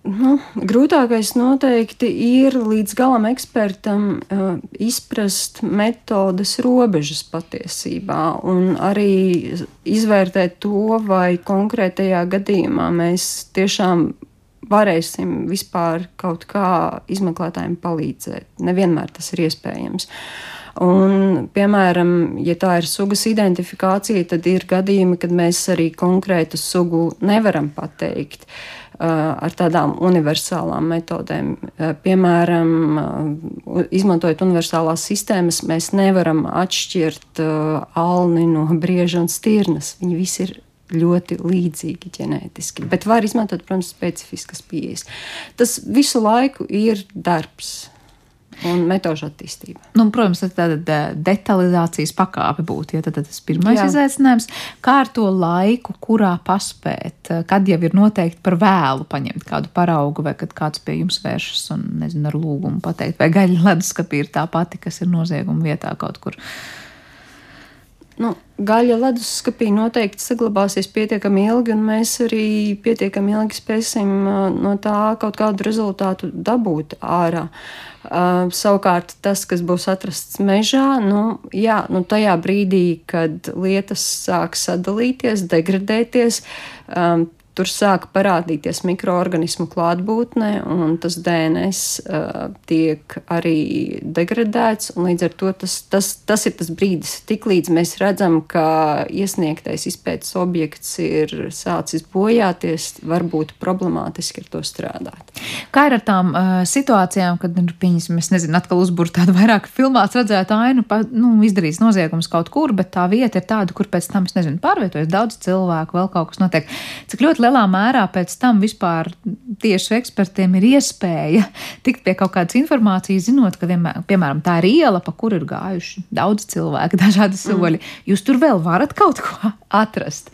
Nu, grūtākais noteikti ir līdz galam ekspertam uh, izprast metodas robežas patiesībā un arī izvērtēt to, vai konkrētajā gadījumā mēs tiešām varēsim vispār kaut kā izmeklētājiem palīdzēt. Nevienmēr tas ir iespējams. Un, piemēram, ja tā ir sugas identifikācija, tad ir gadījumi, kad mēs arī konkrētu sugu nevaram pateikt. Uh, ar tādām universālām metodēm. Eh, piemēram, eh, izmantojot universālās sistēmas, mēs nevaram atšķirt alni no brieža un stirnas. Viņi visi ir ļoti līdzīgi ģenētiski, bet var izmantot, protams, specifiskas pieejas. Tas visu laiku ir darbs un metožu attīstība. Nu, protams, tāda detalizācijas pakāpe būtu, ja tad, tad tas pirmais Jā. izaicinājums. Kā ar to laiku, kurā paspēt, kad jau ir noteikti par vēlu paņemt kādu paraugu, vai kad kāds pie jums vēršas un, nezinu, ar lūgumu pateikt, vai gaļa leduskapī ir tā pati, kas ir nozieguma vietā kaut kur. Nu, gaļa leduskapī noteikti saglabāsies pietiekami ilgi, un mēs arī pietiekami ilgi spēsim no tā kaut kādu rezultātu dabūt ārā. Uh, savukārt, tas, kas būs atrasts mežā, nu, jā, nu, tajā brīdī, kad lietas sāk sadalīties, degradēties, um, tur sāk parādīties mikroorganismu klātbūtne, un tas DNS uh, tiek arī degradēts. Līdz ar to tas, tas, tas ir tas brīdis, tiklīdz mēs redzam, ka iesniegtais izpētes objekts ir sācis bojāties, var būt problemātiski ar to strādāt. Kā ir ar tām uh, situācijām, kad, nu, pieņemsim, es nezinu, atkal uzbūrt tādu vairāk filmāts redzētu ainu, pa, nu, izdarījis noziegums kaut kur, bet tā vieta ir tāda, kur pēc tam, es nezinu, pārvietojas daudz cilvēku, vēl kaut kas notiek. Cik ļoti lielā mērā pēc tam vispār tiesu ekspertiem ir iespēja tikt pie kaut kādas informācijas, zinot, ka, vienmēr, piemēram, tā ir iela, pa kuru ir gājuši daudz cilvēku, dažādi soļi. Mm. Jūs tur vēl varat kaut ko atrast.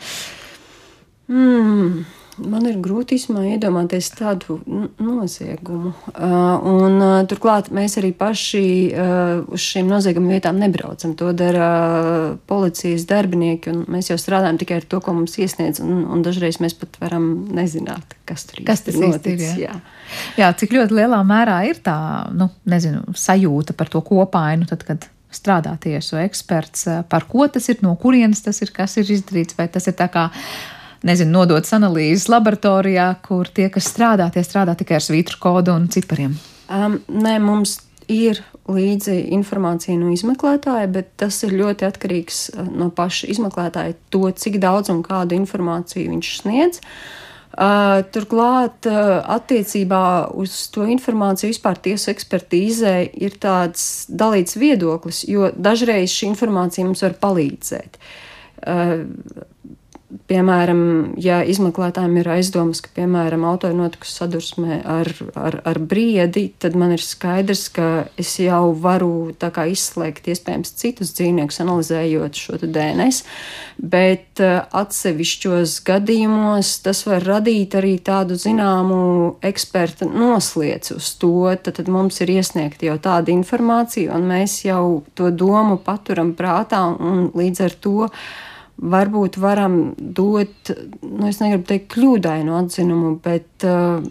Mm. Man ir grūti iedomāties tādu noziegumu. Uh, un, uh, turklāt mēs arī paši uh, uz šīm nozieguma vietām nebraucam. To dara uh, policijas darbinieki, un mēs jau strādājam tikai ar to, ko mums iesniedz. Un, un dažreiz mēs pat varam nezināt, kas tur kas ir noticis. Ir, jā. jā, cik ļoti lielā mērā ir tā nu, nezinu, sajūta par to kopainu, tad, kad strādā tiesu eksperts, par ko tas ir, no kurienes tas ir, kas ir izdarīts, vai tas ir tā kā nezinu, nodotas analīzes laboratorijā, kur tie, kas strādā, tie strādā tikai ar svītru kodu un cipariem? Um, nē, mums ir līdzi informācija no izmeklētāja, bet tas ir ļoti atkarīgs uh, no paša izmeklētāja, to, cik daudz un kādu informāciju viņš sniedz. Uh, turklāt, uh, attiecībā uz to informāciju vispār tiesu ekspertīzē ir tāds dalīts viedoklis, jo dažreiz šī informācija mums var palīdzēt. Uh, Piemēram, ja izmeklētājiem ir aizdomas, ka, piemēram, auto ir notikusi sadursmē ar, ar, ar briedi, tad man ir skaidrs, ka es jau varu izslēgt iespējams citus dzīvniekus, analizējot šo DNS, bet uh, atsevišķos gadījumos tas var radīt arī tādu zināmu eksperta noslēdz uz to. Tad, tad mums ir iesniegta jau tāda informācija, un mēs jau to domu paturam prātā, un līdz ar to varbūt varam dot, nu, es negribu teikt, kļūdainu atzinumu, bet uh,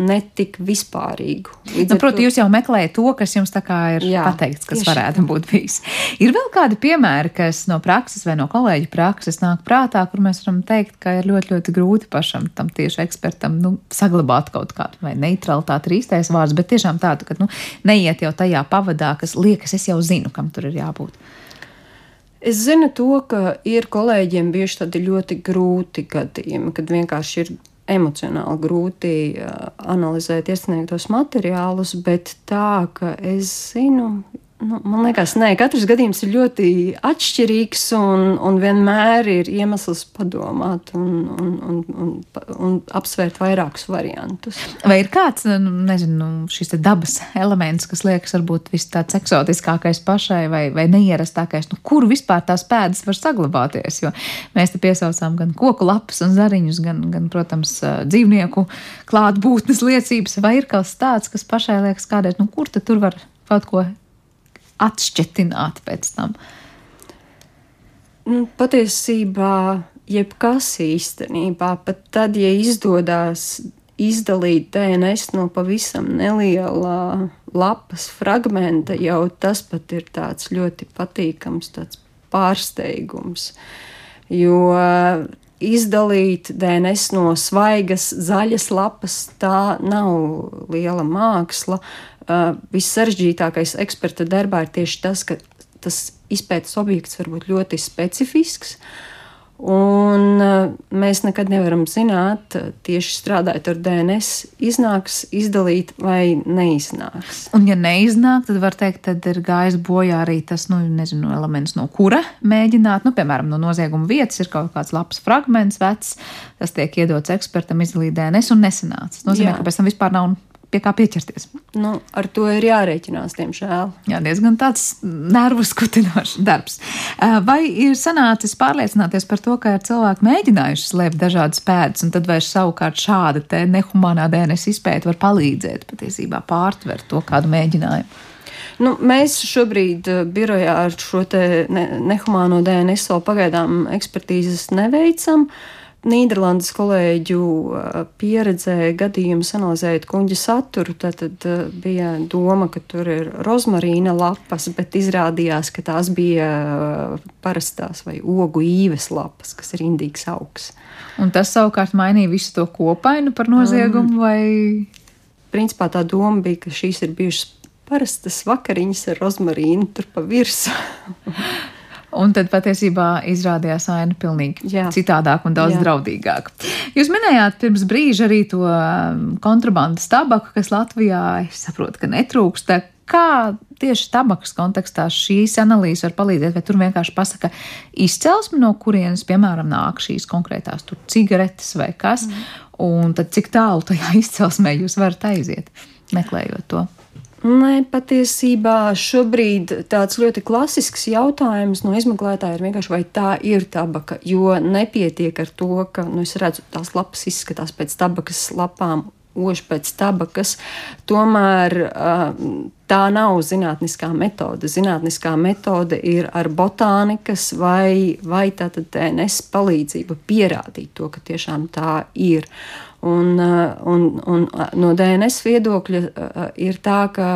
netik vispārīgu. Nu, Protams, jūs jau meklējat to, kas jums tā kā ir jā, pateikts, kas varētu tā. būt bijis. Ir vēl kādi piemēri, kas no prakses vai no kolēģa prakses nāk prātā, kur mēs varam teikt, ka ir ļoti, ļoti grūti pašam tam tieši ekspertam nu, saglabāt kaut kādu vai neutralitāti ir īstais vārds, bet tiešām tādu, ka nu, neiet jau tajā pavadā, kas liekas, es jau zinu, kam tur ir jābūt. Es zinu to, ka ir kolēģiem bieži tādi ļoti grūti gadījumi, kad vienkārši ir emocionāli grūti uh, analizēt iesniegtos materiālus, bet tā, ka es zinu, Nu, man liekas, ka katrs gadījums ir ļoti atšķirīgs un, un vienmēr ir iemesls padomāt un, un, un, un, un apsvērt vairākus variantus. Vai ir kāds nu, nezinu, šis dabas elements, kas liekas varbūt vis tāds eksotiskākais pašai vai, vai neierastākais, nu, kur vispār tās pēdas var saglabāties? Jo mēs te piesaucām gan koku lapas un zariņus, gan, gan protams, dzīvnieku klātbūtnes liecības, vai ir kaut kas tāds, kas pašai liekas kādreiz, nu, kur tad tur var kaut ko atšķetināt pēc tam? Nu, patiesībā, jebkas īstenībā, pat tad, ja izdodas izdalīt DNS no pavisam neliela lapas fragmenta, jau tas pat ir tāds ļoti patīkams tāds pārsteigums. Jo izdalīt DNS no svaigas, zaļas lapas, tā nav liela māksla. Uh, Vissaržģītākais eksperta darbā ir tieši tas, ka tas izpētes objekts var būt ļoti specifisks. Uh, Un uh, mēs nekad nevaram zināt, uh, tieši strādājot ar DNS, iznāks izdalīt vai neiznāks. Un, ja neiznāk, tad var teikt, tad ir gājis bojā arī tas, nu, nezinu, elements, no kura mēģināt. Nu, piemēram, no nozieguma vietas ir kaut kāds labs fragments, vecs, tas tiek iedots ekspertam izdalīt DNS un nesanāca. Tas nozīmē, Jā. ka pēc tam vispār nav pie kā pieķerties. Nu, ar to ir jārēķinās, diemžēl. Jā, diezgan tāds nervu skutinošs darbs. Vai ir sanācis pārliecināties par to, ka ir cilvēki mēģinājuši slēpt dažādas pēdas, un tad vairs savukārt šāda nehumānā DNS izpēta var palīdzēt patiesībā pārtvert to kādu mēģinājumu? Nu, mēs šobrīd birojā ar šo ne, nehumāno DNS vēl pagaidām ekspertīzes neveicam. Uh, Nīderlandes kolēģu pieredzē gadījumus analizējot kuģa saturu, tad, tad bija doma, ka tur ir rozmarīna lapas, bet izrādījās, ka tās bija parastās vai ogu īves lapas, kas ir indīgs augs. Un tas savukārt mainīja visu to kopainu par noziegumu? Um, vai... Principā tā doma bija, ka šīs ir bijušas parastas vakariņas ar rozmarīnu tur pa virsmu. Un tad patiesībā izrādījās aina pilnīgi Jā. citādāk un daudz Jā. draudīgāk. Jūs minējāt pirms brīža arī to um, kontrabandas tabaku, kas Latvijā, es saprotu, ka netrūkst. Kā tieši tabakas kontekstā šīs analīzes var palīdzēt, vai tur vienkārši pasaka izcelsme, no kurienes, piemēram, nāk šīs konkrētās cigaretes vai kas, mm. un tad cik tālu tajā izcelsmē jūs varat aiziet, meklējot to? Nē, patiesībā šobrīd tāds ļoti klasisks jautājums no izmeklētāja ir vienkārši, vai tā ir tabaka. Jo nepietiek ar to, ka nu, es redzu, tās lapas izskatās pēc tabakas lapām, ož pēc tabakas. Tomēr tā nav zinātniskā metode. Zinātniskā metode ir ar botānikas vai, vai tātad DNS palīdzību pierādīt to, ka tiešām tā ir. Un, uh, un, un uh, no DNS viedokļa uh, ir tā, ka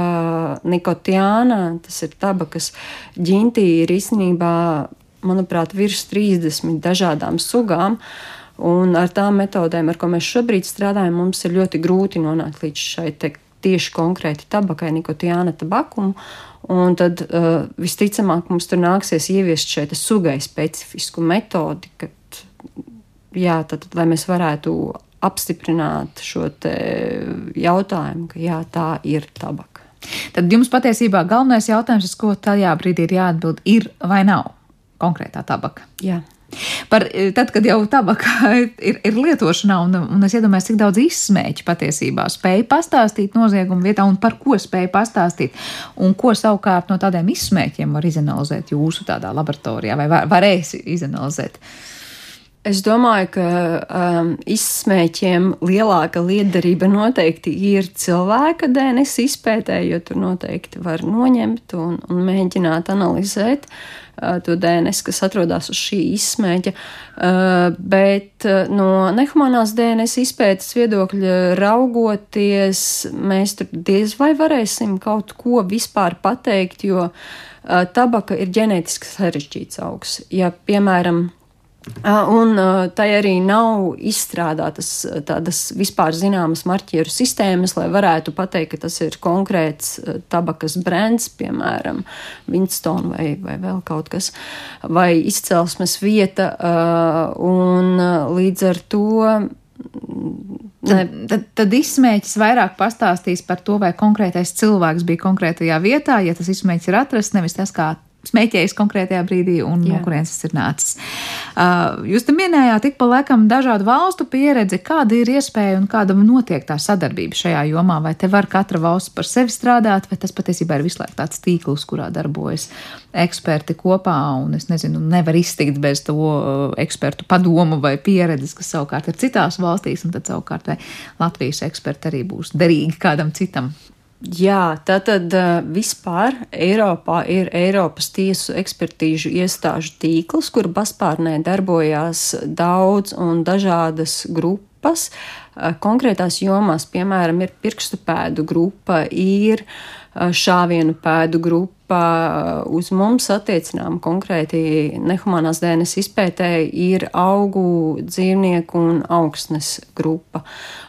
nikotiāna, tas ir tabakas ģintī, ir īstenībā, manuprāt, virs 30 dažādām sugām. Un ar tām metodēm, ar ko mēs šobrīd strādājam, mums ir ļoti grūti nonākt līdz šai tieši konkrēti tabakai, nikotīna tabakumu. Un tad uh, visticamāk mums tur nāksies ieviest šeit sugai specifisku metodi, kad, jā, tad, lai mēs varētu apstiprināt šo jautājumu, ka jā, tā ir tabaka. Tad jums patiesībā galvenais jautājums, uz ko tajā brīdī ir jāatbild, ir vai nav konkrētā tabaka? Jā. Par, tad, kad jau tabaka ir, ir lietošanā, un, un es iedomājos, cik daudz izsmēķi patiesībā spēja pastāstīt noziegumu vietā, un par ko spēja pastāstīt, un ko savukārt no tādiem izsmēķiem var izanalizēt jūsu tādā laboratorijā, vai var, varēs izanalizēt. Uh, Es domāju, ka um, izsmēķiem lielāka liederība noteikti ir cilvēka DNS izpētē, jo tur noteikti var noņemt un, un mēģināt analizēt uh, to DNS, kas atrodas uz šī izsmēķa. Uh, bet uh, no nehumanās DNS izpētes viedokļa raugoties, mēs tur diez vai varēsim kaut ko vispār pateikt, jo uh, tabaka ir ģenētiski sarežģīts augs. Ja, piemēram, Un tai arī nav izstrādātas tādas vispār zināmas marķieru sistēmas, lai varētu pateikt, ka tas ir konkrēts tabakas brands, piemēram, Winston vai, vai vēl kaut kas, vai izcelsmes vieta. Un līdz ar to Tad, tad, tad izsmēķis vairāk pastāstīs par to, vai konkrētais cilvēks bija konkrētajā vietā, ja tas izsmēķis ir atrasts, nevis tas, kā smēķējis konkrētajā brīdī un Jā. no kurienes tas ir nācis. Uh, jūs te minējāt ik pa laikam dažādu valstu pieredzi, kāda ir iespēja un kāda notiek tā sadarbība šajā jomā, vai te var katra valsts par sevi strādāt, vai tas patiesībā ir visu laiku tāds tīkls, kurā darbojas eksperti kopā, un es nezinu, nevar iztikt bez to uh, ekspertu padomu vai pieredzes, kas savukārt ir citās valstīs, un tad savukārt vai Latvijas eksperti arī būs derīgi kādam citam Jā, tātad vispār Eiropā ir Eiropas tiesu ekspertīžu iestāžu tīkls, kur paspārnē darbojās daudz un dažādas grupas. Konkrētās jomās, piemēram, ir pirkstu pēdu grupa, ir šāvienu pēdu grupa, uz mums attiecinām konkrēti nehumanās DNS izpētē ir augu, dzīvnieku un augsnes grupa.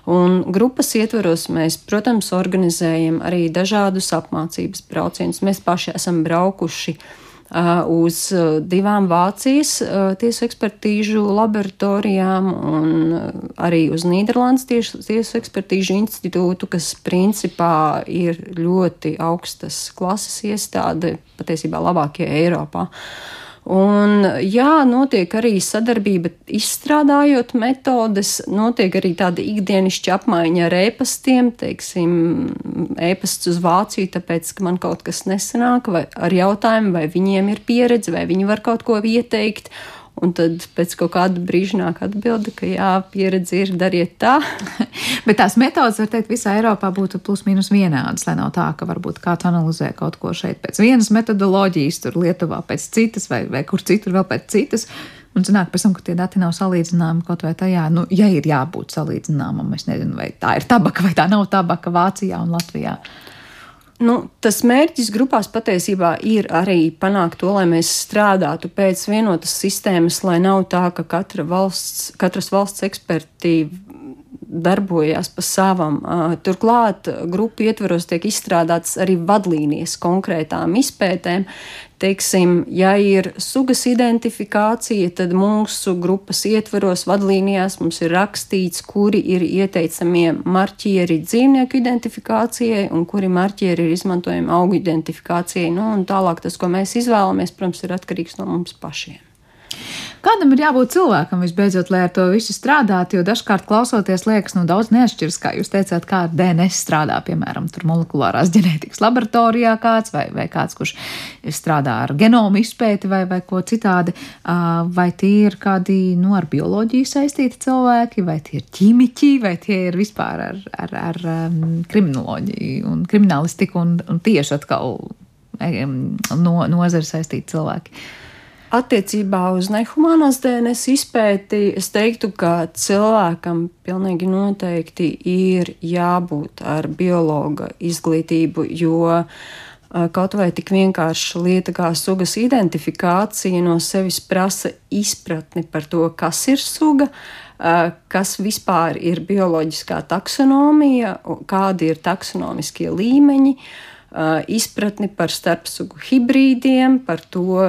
Un grupas ietvaros mēs, protams, organizējam arī dažādus apmācības braucienus. Mēs paši esam braukuši uh, uz divām Vācijas tiesu ekspertīžu laboratorijām un arī uz Nīderlandes tiesu, ekspertīžu institūtu, kas principā ir ļoti augstas klases iestāde, patiesībā labākie Eiropā. Un, jā, notiek arī sadarbība, izstrādājot metodes, notiek arī tāda ikdienišķa apmaiņa ar ēpastiem, teiksim, ēpasts uz Vāciju, tāpēc, ka man kaut kas nesanāk, vai ar jautājumu, vai viņiem ir pieredze, vai viņi var kaut ko ieteikt. Un tad pēc kaut kāda brīža nāk atbilde, ka jā, pieredze ir, dariet tā. Bet tās metodas, var teikt, visā Eiropā būtu plus mīnus vienādas, lai nav tā, ka varbūt kāds analizē kaut ko šeit pēc vienas metodoloģijas, tur Lietuvā pēc citas, vai, vai kur citur vēl pēc citas. Un sanāk, tam, ka tie dati nav salīdzināmi kaut vai tajā, nu, ja ir jābūt salīdzināmam, es nezinu, vai tā ir tabaka vai tā nav tabaka Vācijā un Latvijā. Nu, tas mērķis grupās patiesībā ir arī panākt to, lai mēs strādātu pēc vienotas sistēmas, lai nav tā, ka katra valsts, katras valsts eksperti darbojās pa savam. Turklāt grupu ietveros tiek izstrādātas arī vadlīnijas konkrētām izpētēm, Teiksim, ja ir sugas identifikācija, tad mūsu grupas ietvaros vadlīnijās mums ir rakstīts, kuri ir ieteicamie marķieri dzīvnieku identifikācijai un kuri marķieri ir izmantojami augu identifikācijai. Nu, tālāk tas, ko mēs izvēlamies, protams, ir atkarīgs no mums pašiem. Kādam ir jābūt cilvēkam visbeidzot, lai ar to visu strādātu, jo dažkārt klausoties liekas, nu daudz neatšķiras, kā jūs teicāt, kā DNS strādā, piemēram, tur molekulārās ģenētikas laboratorijā kāds vai, vai kāds, kurš strādā ar genomu izpēti vai, vai ko citādi, vai tie ir kādi, nu, ar bioloģiju saistīti cilvēki, vai tie ir ķīmiķi, vai tie ir vispār ar, ar, ar um, kriminoloģiju un kriminālistiku un, un tieši atkal no, nozari saistīti cilvēki. Attiecībā uz nehumānās DNS izpēti es teiktu, ka cilvēkam pilnīgi noteikti ir jābūt ar biologa izglītību, jo kaut vai tik vienkārša lieta kā sugas identifikācija no sevis prasa izpratni par to, kas ir suga, kas vispār ir bioloģiskā taksonomija, kādi ir taksonomiskie līmeņi. Izpratni par starpsugu hibrīdiem, par to,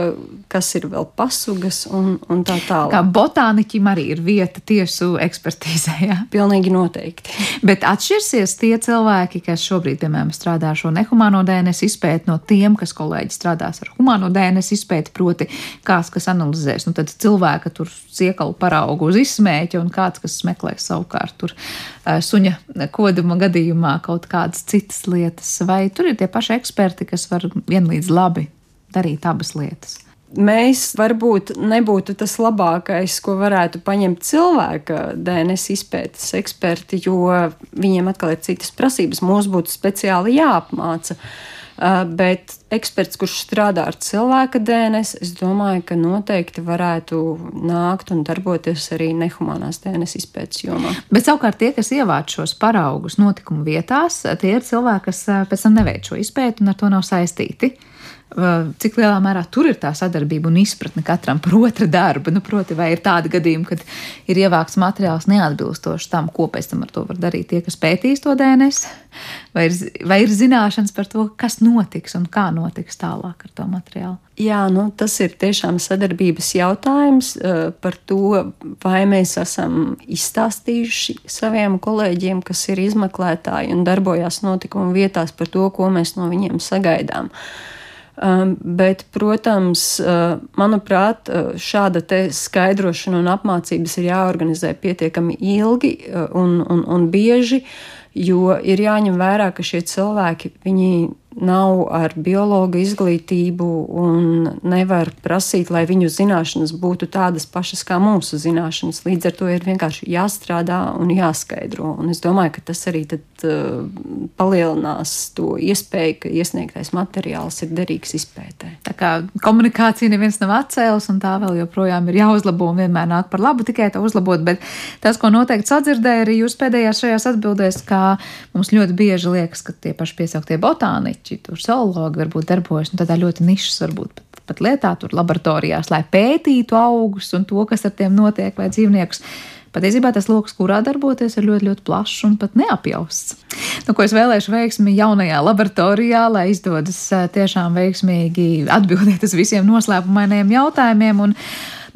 kas ir vēl pasugas un, un tā tālāk. Kā botāniķim arī ir vieta tiesu ekspertīzē. Jā? Pilnīgi noteikti. Bet atšķirsies tie cilvēki, kas šobrīd, piemēram, strādā šo nehumāno DNS izpēti no tiem, kas kolēģi strādās ar humāno DNS izpēti, proti, kāds, kas analizēs, nu tad cilvēka tur ciekalu paraugu uz izsmēķi un kāds, kas meklēs savukārt tur suņa koduma gadījumā kaut kādas citas lietas. Vai tur ir tie paši eksperti, kas var vienlīdz labi darīt abas lietas? Mēs varbūt nebūtu tas labākais, ko varētu paņemt cilvēka DNS izpētes eksperti, jo viņiem atkal ir citas prasības. Mums būtu speciāli jāapmāca. Uh, bet eksperts, kurš strādā ar cilvēka DNS, es domāju, ka noteikti varētu nākt un darboties arī nehumānās DNS izpētes jomā. Bet savukārt tie, kas ievāc šos paraugus notikumu vietās, tie ir cilvēki, kas uh, pēc tam neveic šo izpēti un ar to nav saistīti cik lielā mērā tur ir tā sadarbība un izpratne katram par otra darbu. Nu, proti, vai ir tādi gadījumi, kad ir ievākts materiāls neatbilstoši tam, ko pēc tam ar to var darīt tie, kas pētīs to DNS, vai ir, vai ir zināšanas par to, kas notiks un kā notiks tālāk ar to materiālu. Jā, nu, tas ir tiešām sadarbības jautājums par to, vai mēs esam izstāstījuši saviem kolēģiem, kas ir izmeklētāji un darbojās notikumu vietās, par to, ko mēs no viņiem sagaidām. Uh, bet, protams, uh, manuprāt, uh, šāda skaidrošana un apmācības ir jāorganizē pietiekami ilgi uh, un, un, un bieži, jo ir jāņem vērā, ka šie cilvēki nav ar biologu izglītību un nevar prasīt, lai viņu zināšanas būtu tādas pašas kā mūsu zināšanas. Līdz ar to ir vienkārši jāstrādā un jāskaidro. Un es domāju, ka tas arī tad, uh, palielinās to iespēju, ka iesniegtais materiāls ir derīgs izpētē. Tā kā komunikācija neviens nav atcēlis, un tā vēl joprojām ir jāuzlabo un vienmēr nāk par labu tikai to uzlabot. Bet tas, ko noteikti sadzirdēju arī jūs pēdējās šajās atbildēs, ka mums ļoti bieži liekas, ka tie paši piesauktie botāniķi bioloģiķi, tur zoologi varbūt darbojas, un tādā ļoti nišas varbūt pat, pat lietā, tur laboratorijās, lai pētītu augus un to, kas ar tiem notiek, vai dzīvniekus. Patiesībā tas lokus, kurā darboties, ir ļoti, ļoti plašs un pat neapjausts. Nu, ko es vēlēšu veiksmi jaunajā laboratorijā, lai izdodas tiešām veiksmīgi atbildēt uz visiem noslēpumainiem jautājumiem. Un,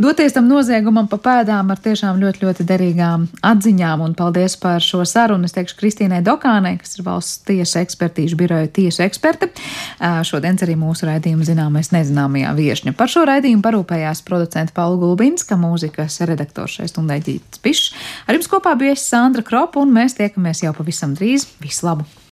doties tam noziegumam pa pēdām ar tiešām ļoti, ļoti derīgām atziņām. Un paldies par šo sarunu. Es teikšu Kristīnai Dokānai, kas ir valsts tiesa ekspertīžu biroja tiesu eksperte. Šodienas arī mūsu raidījuma zināmais nezināmajā viešņa. Par šo raidījumu parūpējās producenta Paula Gulbinska, mūzikas redaktors šai stundai Ģītas Pišs. Ar jums kopā bija Sandra Kropa, un mēs tiekamies jau pavisam drīz. Visu labu!